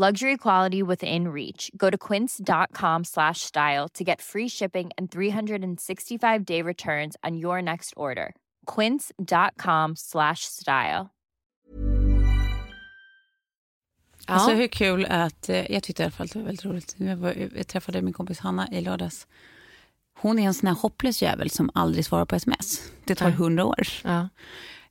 Luxury quality within reach. Go to quince.com slash style to get free shipping and 365 day returns on your next order. Quince.com slash style. Alltså hur kul att, eh, jag tyckte i alla fall att det var väldigt roligt. Jag, var, jag träffade min kompis Hanna i lördags. Hon är en sån här hopplös jävel som aldrig svarar på sms. Det tar hundra år. Ja.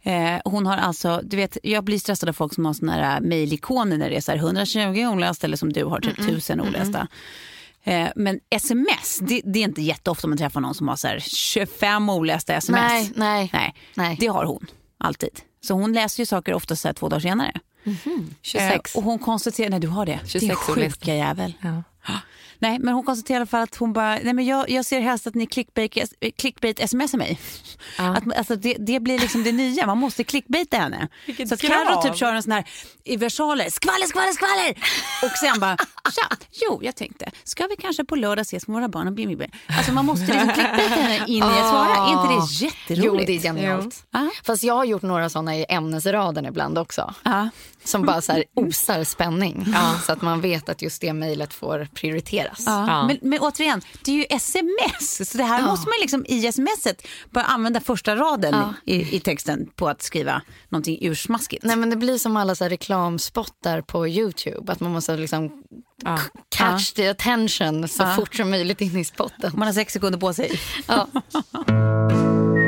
Eh, hon har alltså, du vet, jag blir stressad av folk som har såna här mejlikoner när det är så här 120 olästa eller som du har typ 1000 olästa. Eh, men sms, det, det är inte jätteofta man träffar någon som har så här 25 olästa sms. Nej, nej. Nej, Nej. det har hon alltid. Så hon läser ju saker ofta så två dagar senare. 26. Eh, och hon konstaterar, nej du har det, 26 din olästa. sjuka jävel. Ja. Nej, men hon konstaterar i alla fall att hon bara, nej men jag, jag ser helst att ni clickbait, clickbait smsar mig. Att, alltså det, det blir liksom det nya, man måste clickbaita henne. så att Carro typ kör en sån här i versaler, skvaller, skvaller, skvaller. Och sen bara, tja, jo jag tänkte, ska vi kanske på lördag ses med våra barn och bli Alltså man måste liksom clickbaita henne in i ett svara, är inte det jätteroligt? Jo, det är genialt. Ja. Fast jag har gjort några sådana i ämnesraden ibland också. Ja. Som bara så här osar spänning. Så att man vet att just det mejlet får prioriteras. Ja. Men, men återigen, det är ju sms. Så det här måste man liksom i smset börja använda första raden i, i texten på att skriva någonting ursmaskigt. Nej men det blir som alla så här reklamspottar på Youtube. Att man måste liksom catch the attention så fort som möjligt in i spotten. Man har sex sekunder på sig.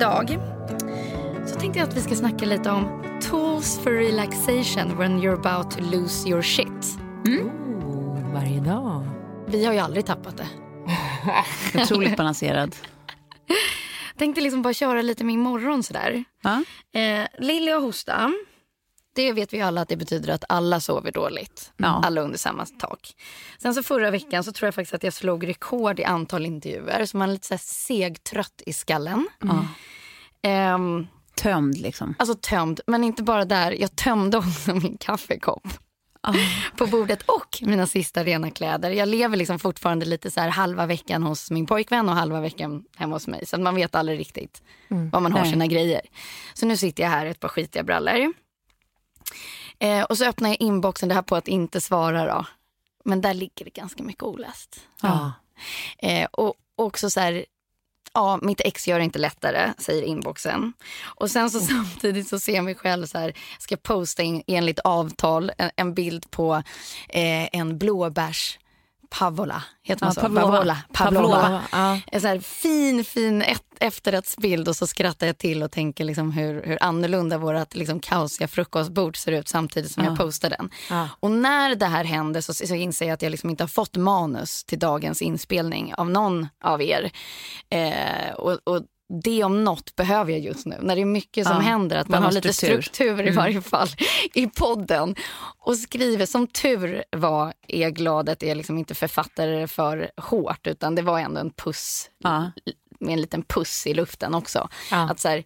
idag så tänkte jag att vi ska snacka lite om tools for relaxation when you're about to lose your shit. Varje dag. Vi har ju aldrig tappat det. Otroligt balanserad. Tänkte liksom bara köra lite med imorgon sådär. Ja. Eh, Lilly och hosta. Det vet vi alla att det betyder att alla sover dåligt. Ja. Alla under samma tak. Sen så förra veckan så tror jag faktiskt att jag slog rekord i antal intervjuer. Så man är lite så segtrött i skallen. Ehm, Tömd liksom. alltså tömd, men inte bara där. Jag tömde också min kaffekopp. På bordet och mina sista rena kläder. Jag lever liksom fortfarande lite så här halva veckan hos min pojkvän och halva veckan hemma hos mig. Så att man vet aldrig riktigt var man har Nej. sina grejer. Så nu sitter jag här i ett par skitiga brallor. Eh, och så öppnar jag inboxen, det här på att inte svara då. Men där ligger det ganska mycket oläst. Ja. Eh, och också så här, ja, mitt ex gör det inte lättare, säger inboxen. Och sen så samtidigt så ser jag mig själv så här, ska posta in, enligt avtal en, en bild på eh, en blåbärs Pavola, heter man Ja, så? Pavlova. Pavlova. Pavlova. Pavlova, ja. Så här fin, fin ett, efterrättsbild och så skrattar jag till och tänker liksom hur, hur annorlunda vårt liksom kaosiga frukostbord ser ut samtidigt som jag postar den. Och när det här händer så, så inser jag att jag liksom inte har fått manus till dagens inspelning av någon av er. Eh, och, och det om något behöver jag just nu. När det är mycket som Ja, händer, att man man har har lite struktur. i varje fall i podden. Och skriver, som tur var är jag glad att jag liksom inte författare för hårt utan det var ändå en puss Ja. med en liten puss i luften också. Ja. Att så här,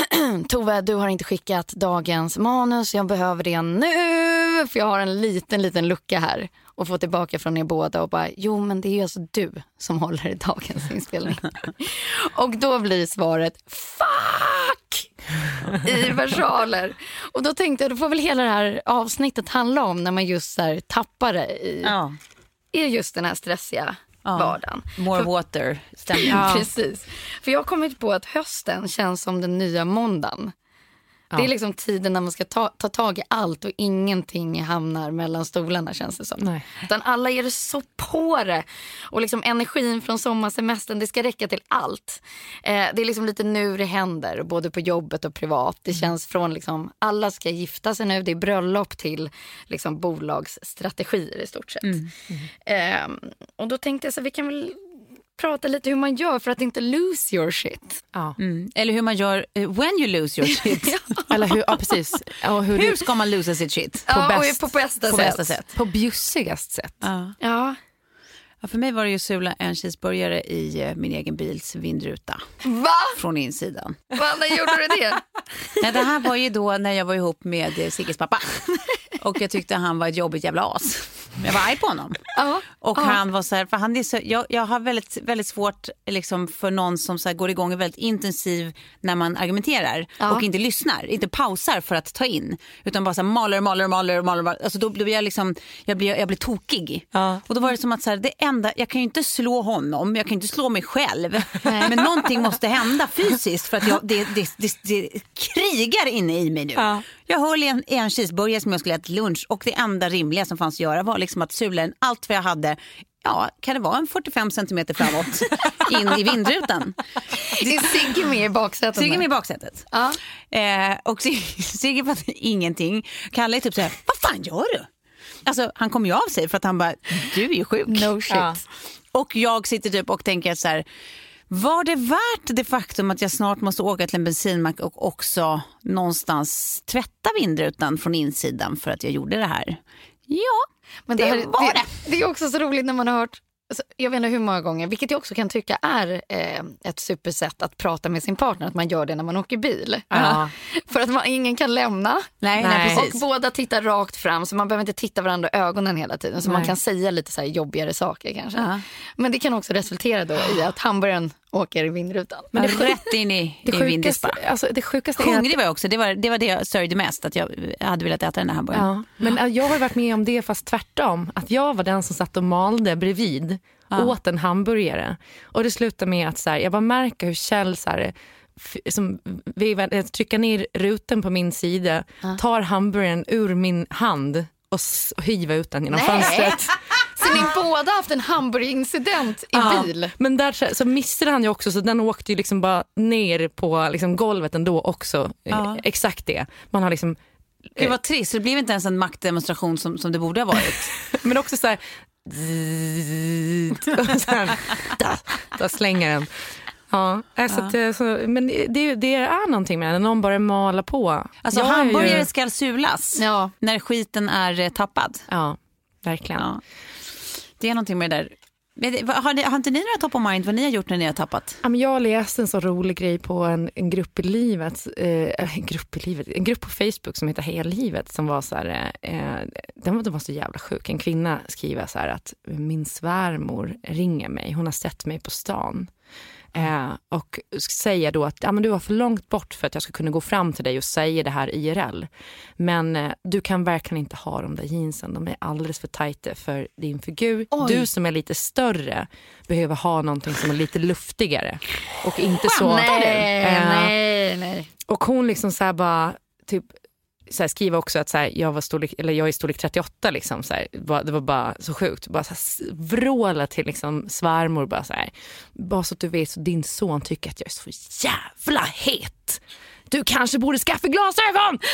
Tove, du har inte skickat dagens manus. Jag behöver det nu, för jag har en liten, liten lucka här. Och få tillbaka från er båda och bara, jo men det är ju alltså du som håller i dagens inspelning. och då blir svaret, fuck! I versaler. Och då tänkte jag, då får väl hela det här avsnittet handla om när man just så tappar det i, Ja. i just den här stressiga Ja. vardagen. More water, stämmer. Ja. Precis. För jag har kommit på att hösten känns som den nya måndagen. Det är liksom tiden när man ska ta, ta tag i allt och ingenting hamnar mellan stolarna känns det som. Nej. Utan alla är så på det. Och liksom energin från sommarsemestern, det ska räcka till allt. Eh, det är liksom lite nu det händer, både på jobbet och privat. Det känns från liksom, alla ska gifta sig nu, det är bröllop till liksom bolagsstrategier i stort sett. Eh, och då tänkte jag så vi kan väl prata lite hur man gör för att inte lose your shit. Ja. Mm. Eller hur man gör eh, when you lose your shit. Eller hur, ja precis. Och hur, hur ska man losa sitt shit? ja, bäst- på bästa På sätt. bästa sätt. på bjussigast sätt. Ja. Ja. Ja, för mig var det ju sula en cheeseburgare i eh, min egen bils vindruta Va? från insidan. Va? När gjorde du det? Nej, det här var ju då när jag var ihop med eh, Sigges pappa. Och jag tyckte han var ett jobbigt jävla as. Jag var arg på honom. Ja. Och Ja. han var så här, för han är så, jag, jag har väldigt, väldigt svårt liksom, för någon som så här, går igång och är väldigt intensiv när man argumenterar Ja. och inte lyssnar, inte pausar för att ta in. Utan bara så här, maler, maler, maler, maler. maler. Alltså, då blir jag, liksom, jag, blir, jag blir tokig. Och då var det som att så här, det enda, jag kan ju inte slå honom, jag kan inte slå mig själv. Men någonting måste hända fysiskt för att jag, det, det, det, det krigar inne i mig nu. Ja. Jag höll i en, en cheeseburgare som jag skulle äta lunch och det enda rimliga som fanns att göra var liksom att sula den allt vad jag hade Ja, kan det vara en 45 centimeter framåt in i vindrutan? Är Sigge med i baksätet? Sigge med i baksätet. Ja. Eh, och Sigge, Sigge fattar ingenting. Kalle är typ så här, vad fan gör du? Alltså han kom ju av sig för att han bara, du är ju sjuk. No shit. Ja. Och jag sitter typ och tänker så här, var det värt det faktum att jag snart måste åka till en bensinmack och också någonstans tvätta vindrutan från insidan för att jag gjorde det här? Ja, Men det här, var det, det. det är också så roligt när man har hört alltså, jag vet inte hur många gånger, vilket jag också kan tycka är eh, ett supersätt att prata med sin partner, att man gör det när man åker bil. Ja. För att man, ingen kan lämna. Nej, nej. Och båda tittar rakt fram så man behöver inte titta varandra i ögonen hela tiden. Så man Nej. kan säga lite så jobbigare saker kanske. Ja. Men det kan också resultera då i att hamburgaren åker i vindrutan. Men det rätt in i, Det i vindispa. sjukaste, alltså, det sjukaste är att Hungrig var jag också, det var det, var det jag sörjde mest, att jag hade velat äta den här hamburgaren. Ja, men äh, jag har varit med om det fast tvärtom. Att jag var den som satt och malde bredvid, åt en hamburgare. Och det slutade med att så här, jag bara märker hur Kjell så här, som trycker ner rutan på min sida, tar hamburgaren ur min hand och hivar ut den genom Nej. fönstret. Så ni båda haft en hamburgerincident i Ja, bil? Men där så- så missade han ju också så den åkte ju liksom bara ner på liksom golvet ändå också. Ja. Eh, Exakt det. Man har liksom Det var trist, det blev inte ens en maktdemonstration som, som det borde ha varit. Men också så här... och så här där, där slänger den. Ja, alltså Att, det- så, men det, det är någonting med det, när någon bara malar på. Alltså Jag hamburgare Ju, ska sulas Ja. när skiten är eh, tappad. ja, verkligen. Ja. Det är någonting med det där. Har, ni, har inte ni några top of mind vad ni har gjort när ni har tappat? Jag läste en så rolig grej på en, en grupp i livet, eh, en grupp i livet, en grupp på Facebook som heter Heja livet som var så här, eh, den, var, den var så jävla sjuk. En kvinna skriver så här att min svärmor ringer mig, hon har sett mig på stan. Eh, och säger då att ja, men du var för långt bort för att jag ska kunna gå fram till dig och säga det här IRL. Men eh, du kan verkligen inte ha de där jeansen, de är alldeles för tajta för din figur. Oj. Du som är lite större behöver ha någonting som är lite luftigare. Och inte så... Nej, Eh, nej, nej. Och hon liksom så här bara, typ, så här skriver också att så här, jag, var storlek, eller jag är storlek 38. Liksom, så här, bara, det var bara så sjukt. Bara så här, vråla till liksom, svärmor. Bara, så här, bara så att du vet, så din son tycker att jag är så jävla het. Du kanske borde skaffa glasögon!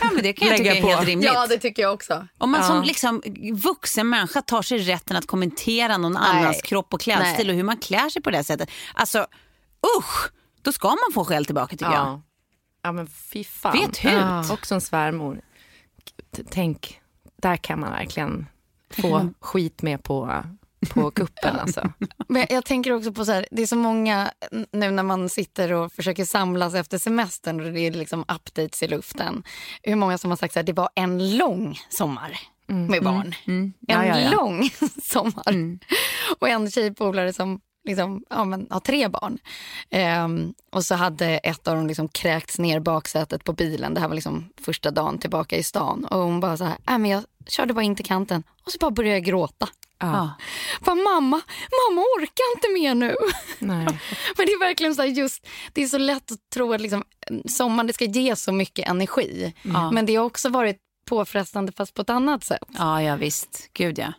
Ja, men det kan jag Lägga tycka är helt rimligt. Ja, det tycker jag också. Om man Ja. som liksom vuxen människa tar sig rätten att kommentera någon annans kropp och klädstil Nej. och hur man klär sig på det sättet. Alltså, usch, då ska man få skäll tillbaka tycker jag. Ja. men fy fan. Vet hut. Ja. Också en svärmor. T- Tänk, där kan man verkligen få skit med på, på kuppen alltså. Men jag tänker också på så här, det är så många nu när man sitter och försöker samlas efter semestern och det är liksom updates i luften. Hur många som har sagt att det var en lång sommar med barn. En Ja, ja, ja. lång sommar. Och en tjejpolare som liksom, ja, men, har tre barn. Ehm, och så hade ett av dem liksom kräkts ner baksätet på bilen. Det här var liksom första dagen tillbaka i stan. Och hon bara så här, äh, men jag körde bara in till kanten och så bara började jag gråta. Ja. Bara, mamma, mamma orkar inte mer nu. Nej. Men det är verkligen så här just, det är så lätt att tro att liksom, sommaren det ska ge så mycket energi. Men det har också varit påfrestande fast på ett annat sätt. Ja, ja visst. Gud ja.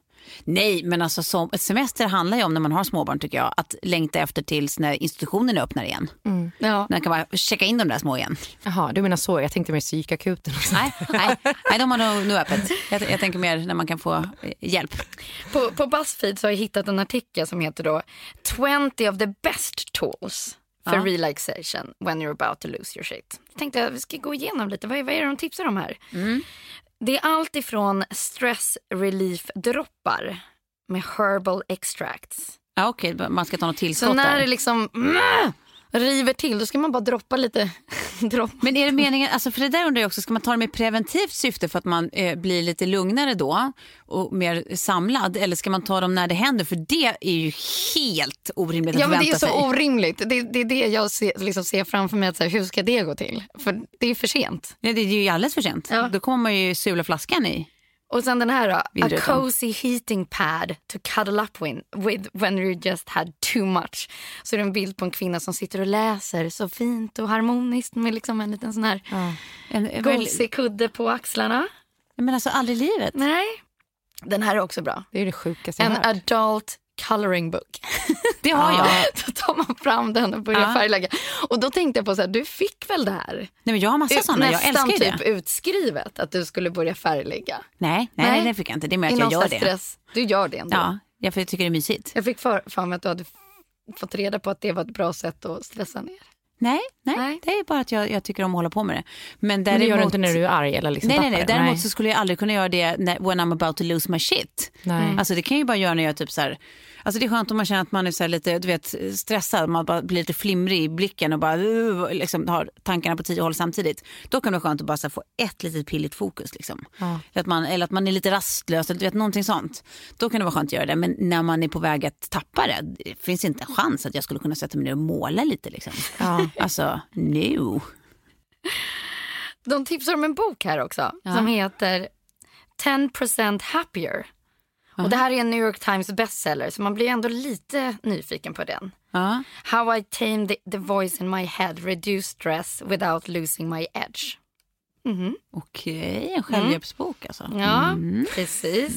Nej, men alltså som, ett semester handlar ju om när man har småbarn tycker jag. Att längta efter tills när institutionerna öppnar igen. Ja. När man kan bara checka in de där små igen. Jaha, du menar så. Jag tänkte mer psykakuten. Nej, nej, nej de har nog nu öppet. Jag, jag tänker mer när man kan få eh, hjälp. På, på Buzzfeed så har jag hittat en artikel som heter då 20 of the best tools for Ja. relaxation when you're about to lose your shit. Jag tänkte att vi ska gå igenom lite. Vad är, vad är det de tipsar om här? Det är allt ifrån stress relief droppar med herbal extracts. Ja, Okej, man ska ta något tillskott Så när där. det liksom mm, river till då ska man bara droppa lite dropp. Men är det meningen, alltså för det där undrar jag också, ska man ta det med preventivt syfte för att man eh, blir lite lugnare då och mer samlad? Eller ska man ta dem när det händer? För det är ju helt orimligt att Ja men det är så sig. orimligt. Det, det är det jag ser, liksom ser framför mig. Att så här, hur ska det gå till? För det är för sent. Nej, det är ju alldeles för sent. Ja. Då kommer man ju sula flaskan i. Och sen den här då. A cozy heating pad to cuddle up with, with when you just had too much. Så är det en bild på en kvinna som sitter och läser så fint och harmoniskt med liksom en liten sån här En, en, väl, gosig kudde på axlarna. men alltså aldrig i livet. Nej. Den här är också bra. Det är det sjukaste jag En hört. adult coloring book. Det har jag. Då tar man fram den och börjar Ja. färglägga. Och då tänkte jag på så här, du fick väl det här? Nej, men jag har massa sådana, jag Nästan älskar ju det. typ utskrivet att du skulle börja färglägga. Nej, nej, Nej. det fick jag inte. Det är mer att jag gör det. stress. Du gör det ändå. Ja, jag tycker det är mysigt. Jag fick för, för mig att du hade fått reda på att det var ett bra sätt att stressa ner. Nej, nej, Nej. det är bara att jag, jag tycker om att hålla på med det. Men Men däremot, det gör du inte när du är arg eller liksom Nej, nej, nej. Däremot så skulle jag aldrig kunna göra det när, when I'm about to lose my shit. Nej. Alltså det kan jag ju bara göra när jag typ så här, alltså det är skönt om man känner att man är så lite, du vet, stressad, man bara blir lite flimrig i blicken och bara uh, liksom har tankarna på tio håll samtidigt. Då kan det vara skönt att bara här, få ett litet pilligt fokus liksom. Eller, att man, eller att man är lite rastlös eller du vet någonting sånt. Då kan det vara skönt att göra det. Men när man är på väg att tappa det, det finns inte en chans att jag skulle kunna sätta mig ner och måla lite liksom. Ja. Alltså, no. De tipsar om en bok här också som heter 10% happier. Och det här är en New York Times bestseller så man blir ändå lite nyfiken på den. Ja. How I tamed the, the voice in my head, reduce stress without losing my edge. Okej, en självhjälpsbok alltså. Ja, precis.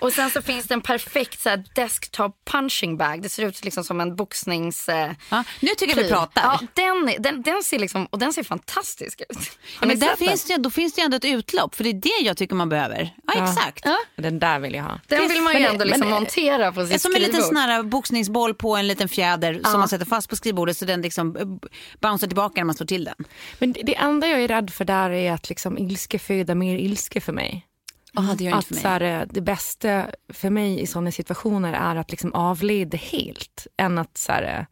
Och sen så finns det en perfekt så här, desktop punching bag. Det ser ut liksom som en boxnings... Eh, Ja, nu tycker jag vi pratar. Ja, den, den, den ser liksom, och den ser fantastisk ut. Ja, men där finns det, då finns det ju ändå ett utlopp, för det är det jag tycker man behöver. Ja, exakt. Den där vill jag ha. Den vill man ju Men ändå liksom men det- montera på sitt Som en liten skrivbord. sån här boxningsboll på en liten fjäder som man sätter fast på skrivbordet så den liksom eh, bouncear tillbaka när man slår till den. Men det- det enda jag är rädd för där är att liksom ilske föder mer ilske för mig. Ja, det Att så här, det bästa för mig i sådana situationer är att liksom avleda helt. Än att så här,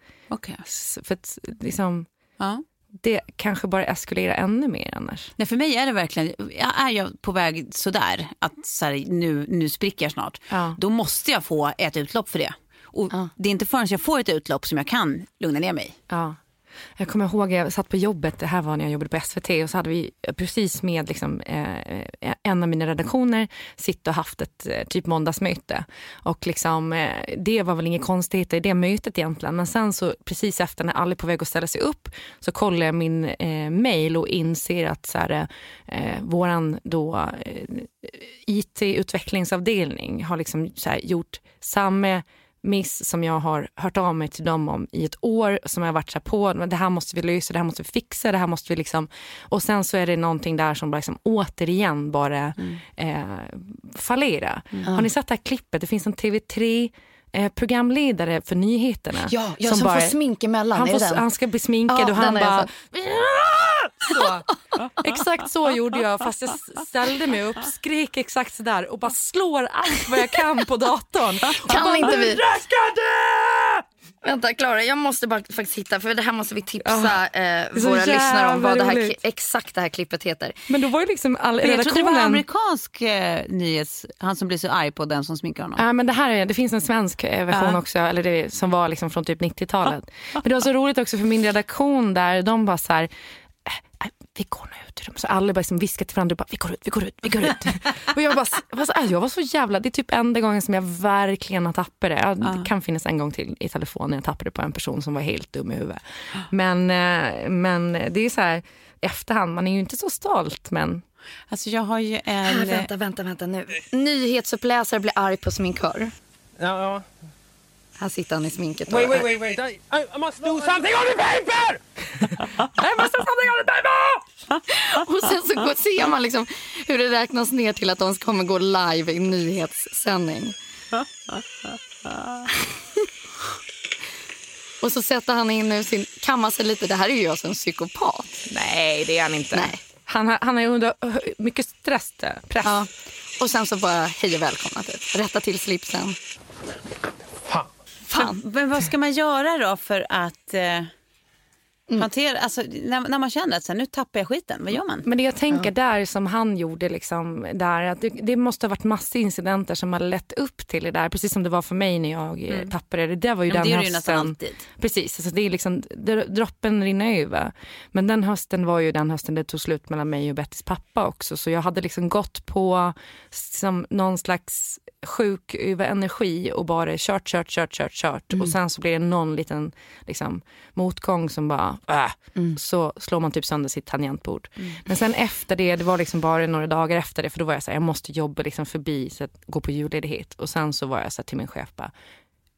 s- för att, liksom, Ja. det kanske bara eskalerar ännu mer annars. Nej, för mig är det verkligen, är jag på väg sådär, att så här, nu, nu spricker jag snart, Ja. då måste jag få ett utlopp för det. Och Det är inte förrän jag får ett utlopp som jag kan lugna ner mig. Ja. Jag kommer ihåg, jag satt på jobbet, det här var när jag jobbade på SVT och så hade vi precis med liksom, eh, eh, en av mina redaktioner sitt och haft ett eh, typ måndagsmöte. Och liksom, eh, det var väl inget konstigt i det mötet egentligen. Men sen så precis efter när alla är på väg att ställa sig upp så kollar jag min eh, mail och inser att så här, eh, våran då eh, IT-utvecklingsavdelning har liksom så här, gjort samma miss som jag har hört av mig till dem om i ett år som jag har varit så här på, men det här måste vi lösa, det här måste vi fixa, det här måste vi liksom och sen så är det någonting där som bara liksom återigen bara eh, fallera. Har ni sett det här klippet? Det finns en TV3 eh, programledare för nyheterna. Ja, jag som, bara, får smink emellan. Han, får, han ska bli sminkad ja, och han bara... Så. Exakt så gjorde jag fast jag ställde mig upp, skrek exakt så där och bara slår allt vad jag kan på datorn. Kan bara, inte vi? det! Vänta Klara, jag måste bara faktiskt hitta för det här måste vi tipsa eh, våra lyssnare om vad det här, exakt det här klippet heter. Men då var ju liksom all redaktionen... Jag trodde det var amerikansk eh, nyhets, han som blir så arg på den som sminkar honom. Ja men det här är, det finns en svensk eh, version ja. också, eller det, som var liksom från typ 90-talet. Men det var så roligt också för min redaktion där, de bara så här, äh, vi går nu ut i rummet. Så alla bara liksom viskar till varandra, bara, vi går ut, vi går ut, vi går ut. och jag, bara, jag var så jävla, det är typ enda gången som jag verkligen har tappat det. Ja, det kan finnas en gång till i telefonen jag tappade på en person som var helt dum i huvudet. Men, eh, men det är så här, efterhand, man är ju inte så stolt men Alltså jag har ju en... Vänta, vänta, vänta nu. Nyhetsuppläsare blir arg på sminkör. Ja, ja. Här sitter han i sminket. Wait, wait, wait, wait. I, I must do something on the paper! I must do something on the paper! Och sen så går, ser man liksom hur det räknas ner till att de kommer gå live i nyhetssändning. Och så sätter han in nu sin, kammar sig lite. Det här är ju alltså en psykopat. Nej, det är han inte. Nej. Han, han är under mycket stress, press. Ja. Och sen så bara hej och välkomna typ. Rätta till slipsen. Fan. Men vad ska man göra då för att eh, mm. hantera, alltså, när, när, man känner att så här, nu tappar jag skiten, vad gör man? Men det jag tänker ja. där som han gjorde, liksom, där, att det, det, måste ha varit massa incidenter som har lett upp till det där, precis som det var för mig när jag eh, mm. tappade det. Det var ju ja, den det hösten. Det är ju alltid. Precis, alltså, det är liksom, det, droppen rinner över. Men den hösten var ju den hösten det tog slut mellan mig och Bettys pappa också, så jag hade liksom gått på som någon slags sjuk över energi och bara kört, kört, kört, kört, kört. Mm. Och sen så blir det någon liten liksom, motgång som bara, äh, mm. så slår man typ sönder sitt tangentbord. Mm. Men sen efter det, det var liksom bara några dagar efter det, för då var jag så här, jag måste jobba liksom förbi, så att gå på julledighet. Och sen så var jag så här till min chef, bara,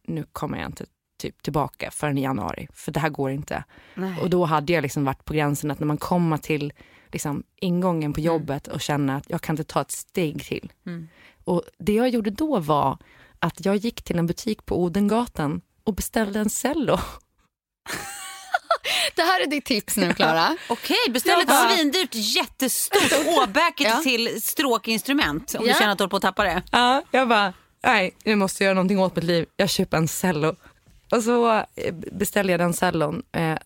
nu kommer jag inte typ tillbaka förrän i januari, för det här går inte. Nej. Och då hade jag liksom varit på gränsen att när man kommer till liksom, ingången på mm. jobbet och känner att jag kan inte ta ett steg till. Mm. Och Det jag gjorde då var att jag gick till en butik på Odengatan och beställde en cello. Det här är ditt tips nu, Klara. Okej, beställ ett svindyrt jättestort åbäke ja. till stråkinstrument om ja. du känner att du håller på att tappa det. Ja, jag bara, nej, nu måste jag göra någonting åt mitt liv. Jag köper en cello. Och så eh, beställde jag den cellon eh,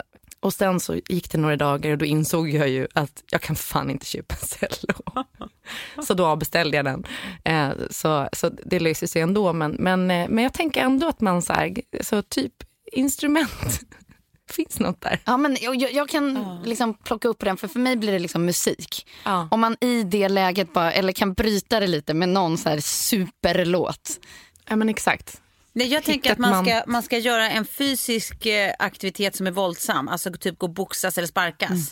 och sen så gick det några dagar och då insåg jag ju att jag kan fan inte köpa en cello. så då beställde jag den. Eh, så, så det löser sig ändå. Men, men, men jag tänker ändå att man så, här, så typ instrument finns något där. Ja, men jag, jag kan uh. liksom plocka upp den, för för mig blir det liksom musik. Uh. Om man i det läget bara, eller kan bryta det lite med någon så här superlåt. Ja men exakt. Nej, jag tänker att man ska, man ska göra en fysisk eh, aktivitet som är våldsam. Alltså typ gå och boxas eller sparkas. Mm.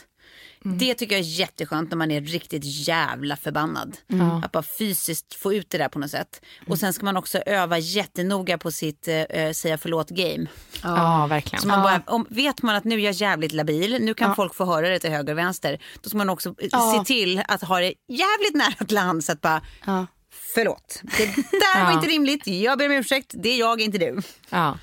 Mm. Det tycker jag är jätteskönt när man är riktigt jävla förbannad. Mm. Att bara fysiskt få ut det där på något sätt. Mm. Och sen ska man också öva jättenoga på sitt äh, säga förlåt game. Ja, verkligen. Så man bara, om, vet man att nu är jag jävligt labil, nu kan ja. folk få höra det till höger och vänster. Då ska man också ja. se till att ha det jävligt nära till hands. Att bara, ja förlåt. Det där var inte rimligt. Jag ber om ursäkt. Det är jag, inte du. Ja.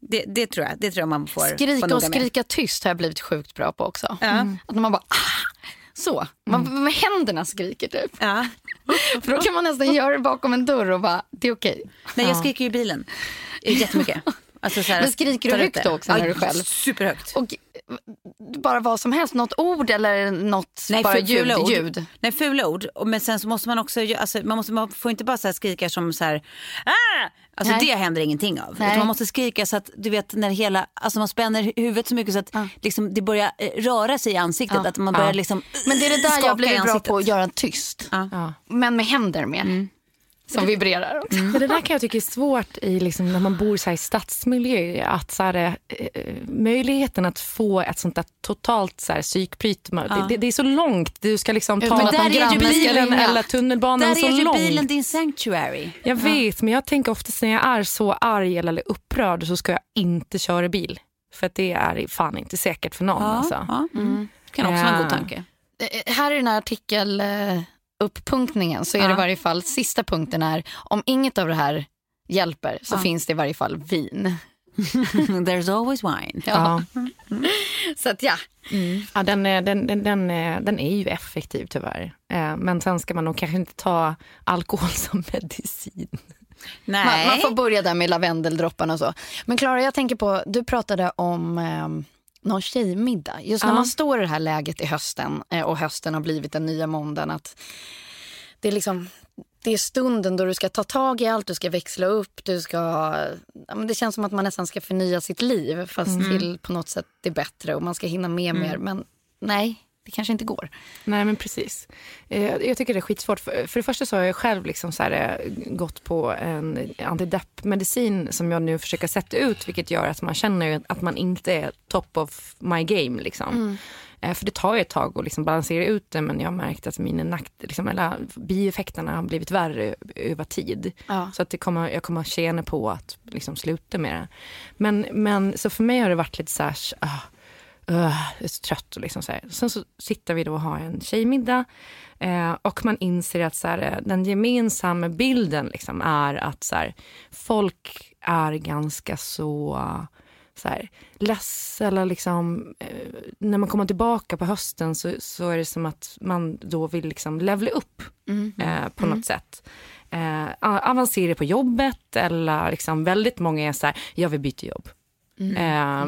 Det, det, tror jag, det tror jag man får Skrika och skrika tyst har jag blivit sjukt bra på också. Ja. Mm. Att man bara ah! så, man mm. med händerna skriker typ. Ja. För då kan man nästan göra det bakom en dörr och bara, det är okej. Nej, jag skriker i bilen jättemycket. Alltså så här, Men skriker du högt också när du själv? Superhögt. Och bara vad som helst, något ord eller något Nej, bara ljud, fula ord. ljud? Nej, fula ord. Men sen så måste man också, alltså, man, måste, man får inte bara så skrika som så här, ah! Alltså Nej. det händer ingenting av. Man måste skrika så att du vet när hela, alltså man spänner huvudet så mycket så att ja. liksom, det börjar eh, röra sig i ansiktet. Ja. Att man börjar ja. liksom Men det är det där jag blivit bra på att göra tyst. Men med händer med. Mm som vibrerar. Mm. Det där kan jag tycka är svårt i, liksom, när man bor så här, i stadsmiljö. Att, så här, eh, möjligheten att få ett sånt där totalt så här, psykbryt. Ja. Det, det, är så långt. Du ska liksom ta men där är ju bilen eller tunnelbanan där så långt. Är ju bilen din sanctuary. Jag vet, men jag tänker oftast när jag är så arg eller upprörd så ska jag inte köra bil. För att det är fan inte säkert för någon. Ja, alltså. ja. Mm. Det kan också vara en god tanke. Eh, här är den här artikel uppunktningen så är det i varje fall sista punkten är om inget av det här hjälper så Ja. finns det i varje fall vin. There's always wine. Ja. Så att ja, Ja, den, är- den, den, den, är- den är ju effektiv tyvärr. Eh, Men sen ska man nog kanske inte ta alkohol som medicin. Nej. man, man får börja där med lavendeldropparna och så. Men Klara, jag tänker på, du pratade om eh, någon tjejmiddag. Just när man står i det här läget i hösten eh, och hösten har blivit den nya måndagen. Att det, är liksom, det är stunden då du ska ta tag i allt, du ska växla upp, du ska... Det känns som att man nästan ska förnya sitt liv fast till på något sätt det bättre och man ska hinna med mer. Men nej, det kanske inte går. Nej men precis. Eh, Jag tycker det är skitsvårt. För, det första så har jag själv liksom så här, eh, gått på en antidepp-medicin som jag nu försöker sätta ut vilket gör att man känner att man inte är top of my game. Liksom. Eh, För det tar ju ett tag att liksom balansera ut det men jag har märkt att mina nack, liksom, eller bieffekterna har blivit värre över tid. Ja. Så att det kommer, jag kommer tjäna på att liksom, sluta med det. Men, men så för mig har det varit lite så här, ah, uh, jag är så trött. Och liksom så här. Sen så sitter vi då och har en tjejmiddag eh, och man inser att så här, eh, den gemensamma bilden liksom är att så här, folk är ganska så så här, less eller liksom, eh, när man kommer tillbaka på hösten så, så är det som att man då vill liksom levla upp eh, på något sätt. Eh, avancera på jobbet eller liksom väldigt många är så här, jag vill byta jobb. Eh,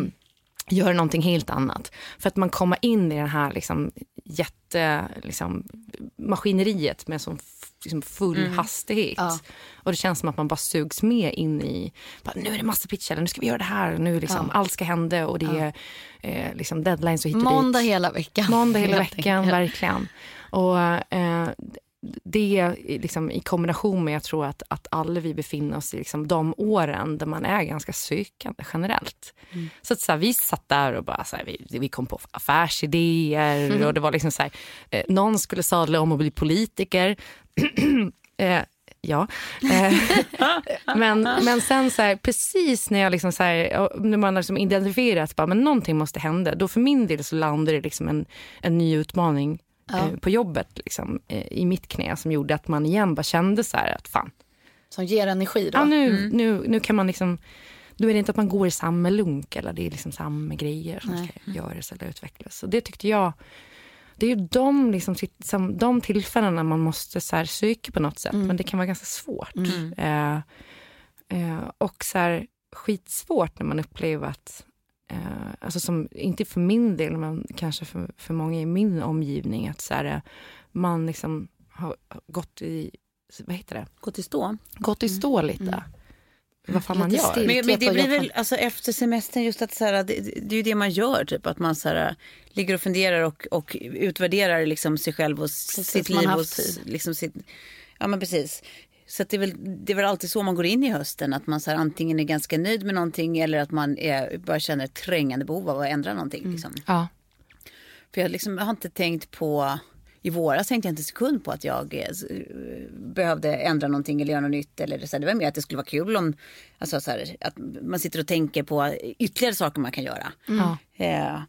gör någonting helt annat. För att man kommer in i den här liksom, jätte, liksom, maskineriet med sån liksom, full hastighet. Ja. Och det känns som att man bara sugs med in i, bara, nu är det massa pitch, eller nu ska vi göra det här, nu liksom, Ja. allt ska hända och det är eh, liksom deadlines och hit och Måndag dit. hela veckan. Måndag hela veckan, verkligen. Och eh, det liksom, i kombination med, jag tror att, att alla vi befinner oss i liksom, de åren där man är ganska sökande generellt. Så att så här, vi satt där och bara, så här, vi, vi kom på affärsidéer och det var liksom så här, eh, någon skulle sadla om och bli politiker. eh, ja. Eh, men, men sen så här, precis när jag liksom så här, när man har liksom identifierat att någonting måste hända, då för min del så landade det liksom en, en ny utmaning eh, på jobbet liksom, eh, i mitt knä som gjorde att man igen bara kände så här att fan, Som ger energi då. ja, nu, nu, nu kan man liksom då är det inte att man går i samma lunk eller det är liksom samma grejer som ska göras eller utvecklas. Och det tyckte jag, det är ju de, liksom, de tillfällena man måste så här, söka på något sätt, men det kan vara ganska svårt. Eh, eh, och så här, skitsvårt när man upplever att, eh, alltså som, inte för min del, men kanske för, för många i min omgivning, att så här, eh, man liksom har gått i, vad heter det, Gå till stå. gått i stå lite. Vad fan man Lite gör. Men, men det blir väl alltså, efter semestern just att så här, det, det är ju det man gör typ att man så här, ligger och funderar och, och utvärderar liksom sig själv och sitt man liv och liksom sitt, ja men precis. Så det, är väl, det är väl alltid så man går in i hösten att man så här, antingen är ganska nöjd med någonting eller att man är, bara känner ett trängande behov av att ändra någonting. Liksom. Ja. För jag, liksom, jag har inte tänkt på, i våras tänkte jag inte en sekund på att jag eh, s- behövde ändra någonting eller göra något nytt. Eller så här, det var mer att det skulle vara kul om, alltså, så här, att man sitter och tänker på ytterligare saker man kan göra. Ja. Eh,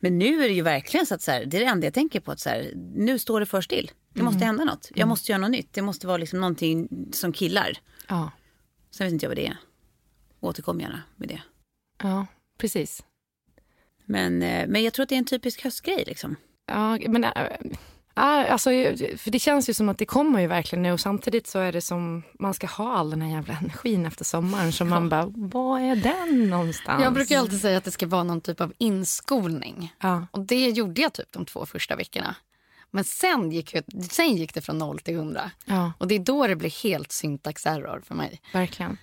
men nu är det ju verkligen så att så här, det är det enda jag tänker på. Att så nu står det för still. Det måste hända något. Jag måste göra något nytt. Det måste vara liksom någonting som killar. Ja. Sen vet inte jag vad det är. Återkom gärna med det. ja, precis. Men, eh, men jag tror att det är en typisk höstgrej liksom. Ja, men, äh, alltså, för det känns ju som att det kommer ju verkligen nu. Samtidigt så är det som man ska ha all den här jävla energin efter sommaren. Så man bara, var är den någonstans? Jag brukar alltid säga att det ska vara någon typ av inskolning. Ja, Och det gjorde jag typ de två första veckorna. Men sen gick, sen gick det från noll till hundra. ja, Och det är då det blir helt syntax error för mig. verkligen.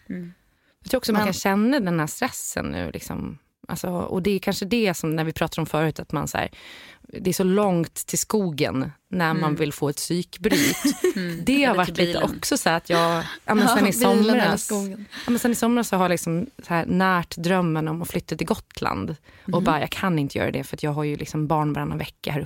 Jag tror också man Men- kan känna den här stressen nu. Liksom. Alltså, och det är kanske det som när vi pratade om förut, att man så här, det är så långt till skogen när man vill få ett psykbryt. Det har varit lite också så här att jag, ja, men sen i bilen eller somras, ja, men sen i somras så har jag liksom så här närt drömmen om att flytta till Gotland. Och bara, jag kan inte göra det för jag har ju liksom barn varannan vecka här.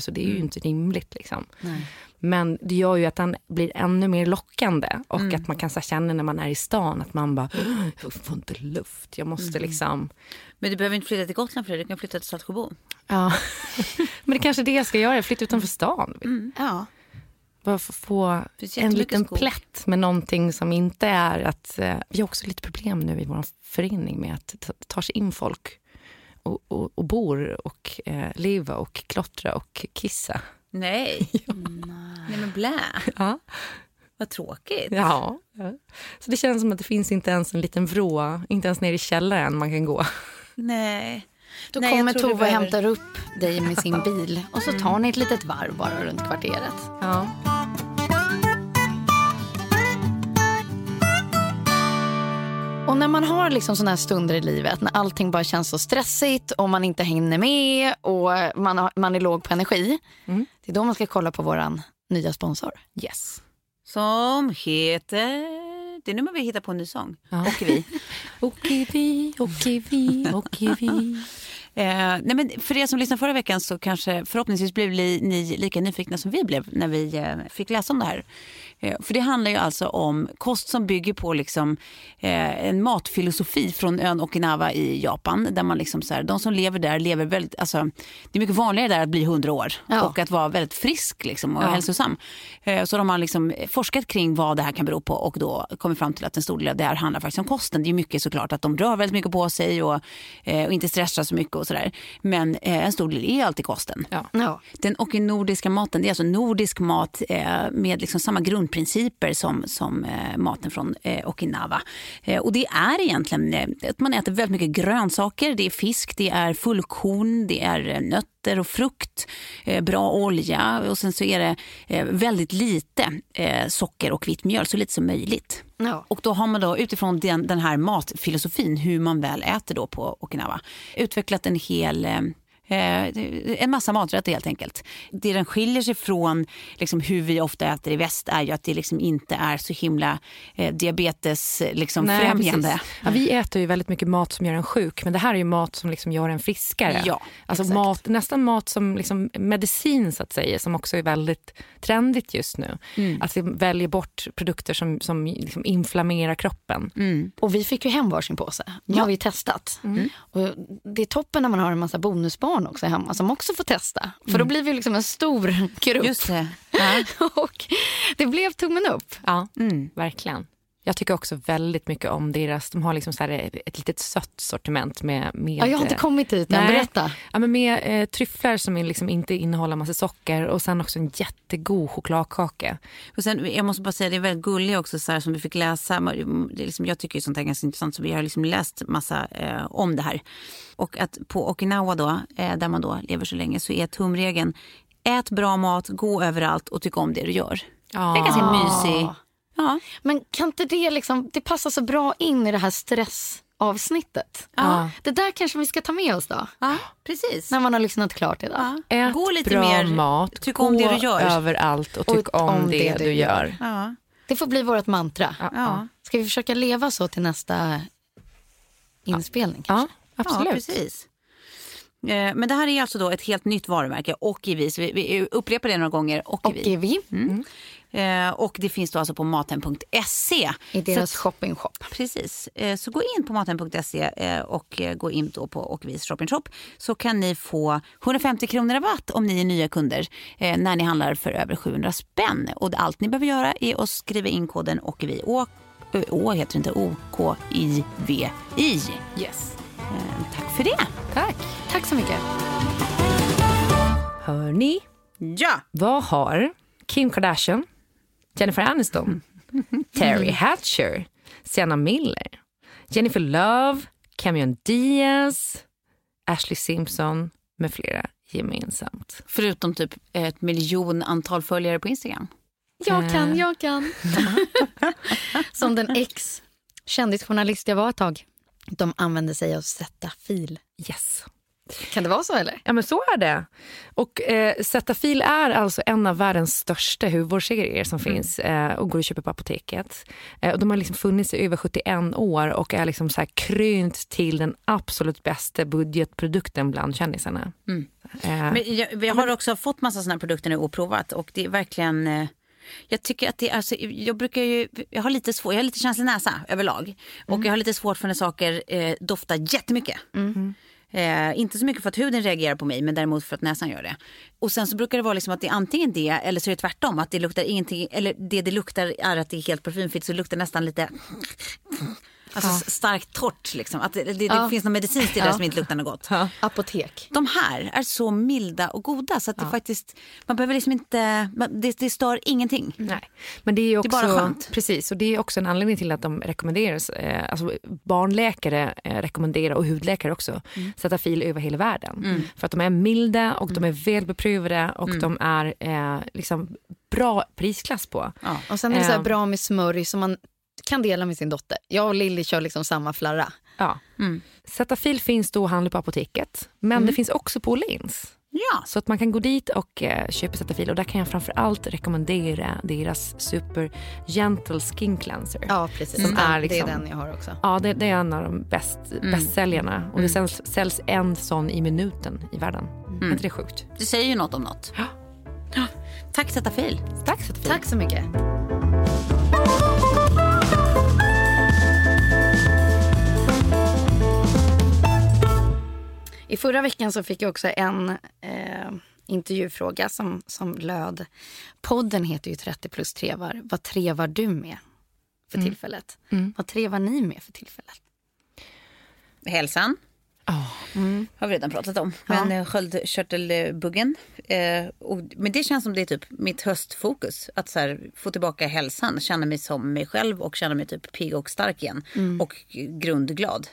Så det är ju inte rimligt. Liksom. Men det gör ju att den blir ännu mer lockande. Och att man kan så känna när man är i stan att man bara, jag får inte luft. Jag måste liksom... Men du behöver inte flytta till Gotland för det, du kan flytta till Saltsjöbo. Ja. Men det är kanske är det jag ska göra, flytta utanför stan. Ja. Bara få en liten skog. plätt med någonting som inte är att... Eh, vi har också lite problem nu i vår förening med att det tar sig in folk och, och, och bor och eh, leva och klottra och kissa. Nej. Nej men blä. Ja. Vad tråkigt. Ja. Så det känns som att det finns inte ens en liten vrå, inte ens ner i källaren man kan gå. Nej. Då Nej, kommer Tove och behöver- hämtar upp dig med sin bil och så tar ni ett litet varv bara runt kvarteret. Ja. Och när man har liksom såna här stunder i livet när allting bara känns så stressigt och man inte hänger med och man, har, man är låg på energi. Mm. Det är då man ska kolla på våran nya sponsor. Yes. Som heter... Det är nu man vill hitta på en ny sång. Ja. Och vi. Okej vi, okej vi, okej vi. Eh, nej men för er som lyssnade förra veckan så kanske förhoppningsvis blev ni lika nyfikna som vi blev när vi eh, fick läsa om det här. Eh, för det handlar ju alltså om kost som bygger på liksom, eh, en matfilosofi från ön Okinawa i Japan. Där man liksom så här, de som lever där lever väldigt, alltså, det är mycket vanligare där att bli 100 år Ja. och att vara väldigt frisk liksom, och Ja. hälsosam. Eh, så de har liksom forskat kring vad det här kan bero på och då kommit fram till att en stor del av det här handlar faktiskt om kosten. Det är mycket såklart att de rör väldigt mycket på sig och, eh, och inte stressar så mycket och sådär. Men eh, en stor del är alltid kosten. Ja. Ja. Den okinoordiska maten det är alltså nordisk mat eh, med liksom samma grundprinciper som, som eh, maten från eh, Okinawa. Eh, och det är egentligen att man äter väldigt mycket grönsaker, det är fisk, det är fullkorn, det är nötter och frukt, bra olja och sen så är det väldigt lite socker och vitt mjöl, så lite som möjligt. Ja. Och då har man då utifrån den, den här matfilosofin, hur man väl äter då på Okinawa, utvecklat en hel en massa maträtter helt enkelt. Det den skiljer sig från liksom, hur vi ofta äter i väst är ju att det liksom inte är så himla eh, diabetes liksom, främjande. Ja, vi äter ju väldigt mycket mat som gör en sjuk, men det här är ju mat som liksom gör en friskare. Ja, alltså exakt. mat, nästan mat som liksom medicin så att säga, som också är väldigt trendigt just nu. Mm. Att vi väljer bort produkter som, som liksom inflammerar kroppen. Och vi fick ju hem varsin påse. Nu har vi testat. Och det är toppen när man har en massa bonusbarn också hemma som också får testa. För då blir vi liksom en stor grupp. Just det. Ja. Och det blev tummen upp. Ja, Mm. verkligen. Jag tycker också väldigt mycket om deras, de har liksom så här ett litet sött sortiment med, med Ja, jag har inte eh, kommit dit än. Nej. Berätta. Ja, men med eh, tryfflar som liksom inte innehåller massa socker och sen också en jättegod chokladkaka. Och sen, jag måste bara säga, det är väldigt gulligt också så här, som vi fick läsa. Det är liksom, jag tycker ju sånt här är ganska intressant så vi har liksom läst massa eh, om det här. Och att på Okinawa då, eh, där man då lever så länge, så är tumregeln ät bra mat, gå överallt och tycka om det du gör. Det är ganska mysig. Ja. Men kan inte det liksom, det passar så bra in i det här stressavsnittet. Ja. Det där kanske vi ska ta med oss då. ja, precis. När man har lyssnat klart idag. Ja. Ät Gå lite bra mer, mat, tyck gå om det du gör. överallt och tyck om, det, du gör. Ja. Det får bli vårt mantra. Ja. Ska vi försöka leva så till nästa inspelning. Ja, kanske. absolut. Ja, precis. Eh, Men det här är alltså då ett helt nytt varumärke, Ockivi. Så vi, vi upprepar det några gånger. Ockivi. Ockivi. Mm. Eh, och det finns då alltså på mathem.se. I deras Så- shoppingshop. Precis. Eh, Så gå in på mathem.se eh, och eh, gå in då på Ockivis shopping shop så kan ni få 150 kronor rabatt om ni är nya kunder eh, när ni handlar för över 700 spänn. Och allt ni behöver göra är att skriva in koden Ockivi. Å, heter inte, O-K-I-V-I. Yes. Eh, Tack för det. Tack. Tack så mycket. Hörni, Ja. vad har Kim Kardashian, Jennifer Aniston, Terry Hatcher, Sienna Miller, Jennifer Love, Cameron Diaz, Ashley Simpson med flera gemensamt? Förutom typ ett miljon antal följare på Instagram. Jag kan, jag kan. Som den ex kändisjournalist jag var ett tag. De använde sig av sätta fil. Yes. Kan det vara så eller? Ja men så är det. Och eh, Cetaphil är alltså en av världens största hudvårdsserier som finns eh, och går att köpa på apoteket. Eh, och de har liksom funnits i över 71 år och är liksom så här krönt till den absolut bästa budgetprodukten bland kändisarna. Eh, Men jag, vi har också fått massa här produkter nu och provat och det är verkligen eh, jag tycker att det är, alltså, jag brukar ju, jag har lite svårt, jag har lite känslig näsa överlag. Och jag har lite svårt för när saker eh, doftar jättemycket. Eh, inte så mycket för att huden reagerar på mig men däremot för att näsan gör det. Och sen så brukar det vara liksom att det är antingen det eller så är det tvärtom. Att det luktar ingenting, eller det det luktar är att det är helt parfymfritt så det luktar nästan lite Alltså starkt torrt liksom. Att det, det, det Ja. finns något medicinskt i det som inte luktar något gott. Apotek. De här är så milda och goda så att det faktiskt, man behöver liksom inte, man- det, det stör ingenting. Nej, men det är ju också, Det är bara skönt. Precis, och det är också en anledning till att de rekommenderas, eh, alltså barnläkare eh, rekommenderar och hudläkare också, Mm. Cetaphil över hela världen. För att de är milda och Mm. de är välbeprövade och de är eh, liksom bra prisklass på. Ja. Och sen är det så här Eh. bra med smörj som man kan dela med sin dotter. Jag och Lilly kör liksom samma flarra. Ja. Mm. Cetaphil finns då att handla på apoteket, men det finns också på Åhléns. Ja, Så att man kan gå dit och eh, köpa Cetaphil och där kan jag framför allt rekommendera deras Super Gentle Skin Cleanser. Ja, precis. Som Den- är liksom- Det är den jag har också. Ja, det, det är en av de bäst, bästsäljarna. Och det säljs, säljs en sån i minuten i världen. Är inte det sjukt? det säger ju något om något. Ja. Tack Zetafil. Tack Sofie. Tack så mycket. I förra veckan så fick jag också en eh, intervjufråga som, som löd. Podden heter ju 30 plus trevar. Vad trevar du med för tillfället? Vad trevar ni med för tillfället? Hälsan har vi redan pratat om. Men ja. sköldkörtelbuggen. Eh, och, men det känns som det är typ mitt höstfokus. Att så här, få tillbaka hälsan, känna mig som mig själv och känna mig typ pigg och stark igen. Och grundglad.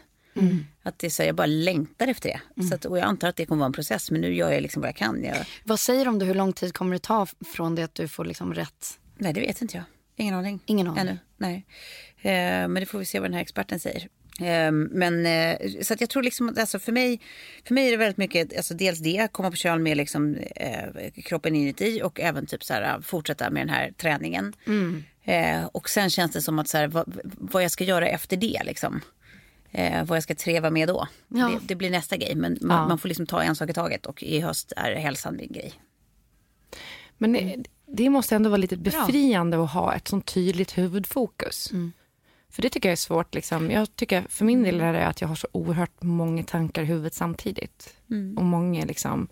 Att det är så jag bara längtar efter det. Så att, och jag antar att det kommer vara en process. Men nu gör jag liksom vad jag kan. Jag, Vad säger om det? Hur lång tid kommer det ta från det att du får liksom rätt? nej, det vet inte jag. Ingen aning. Ingen aning. Ännu. Nej. Eh, men det får vi se vad den här experten säger. Eh, men eh, så att jag tror liksom alltså för mig, för mig är det väldigt mycket, alltså dels det, komma på köl med liksom, eh, kroppen inuti och även typ så här, fortsätta med den här träningen. Eh, och sen känns det som att så här, vad, vad jag ska göra efter det liksom. Eh, vad jag ska treva med då. Ja. Det, det blir nästa grej. Men man, man får liksom ta en sak i taget och i höst är hälsan min grej. Men det, det måste ändå vara lite befriande att ha ett sånt tydligt huvudfokus. För det tycker jag är svårt. Liksom. Jag tycker för min del är det att jag har så oerhört många tankar i huvudet samtidigt. Och många liksom,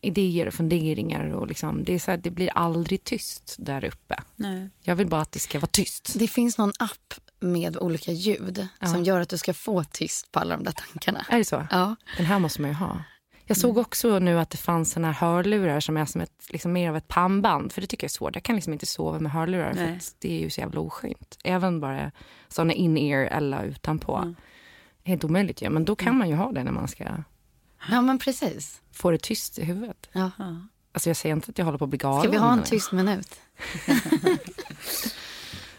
idéer och funderingar. Och liksom, det, är så här, det blir aldrig tyst där uppe. Nej. Jag vill bara att det ska vara tyst. Det finns någon app med olika ljud som gör att du ska få tyst på alla de där tankarna. Är det så? Ja. Den här måste man ju ha. Jag såg också nu att det fanns såna här hörlurar som är som ett, liksom mer av ett pannband. För det tycker jag är svårt. Jag kan liksom inte sova med hörlurar för Nej. att det är ju så jävla oskönt. Även bara såna in-ear eller utanpå. Helt omöjligt ju. Men då kan man ju ha det när man ska ja, men precis. få det tyst i huvudet. Ja. Alltså jag säger inte att jag håller på att bli galen. Ska vi ha en tyst minut?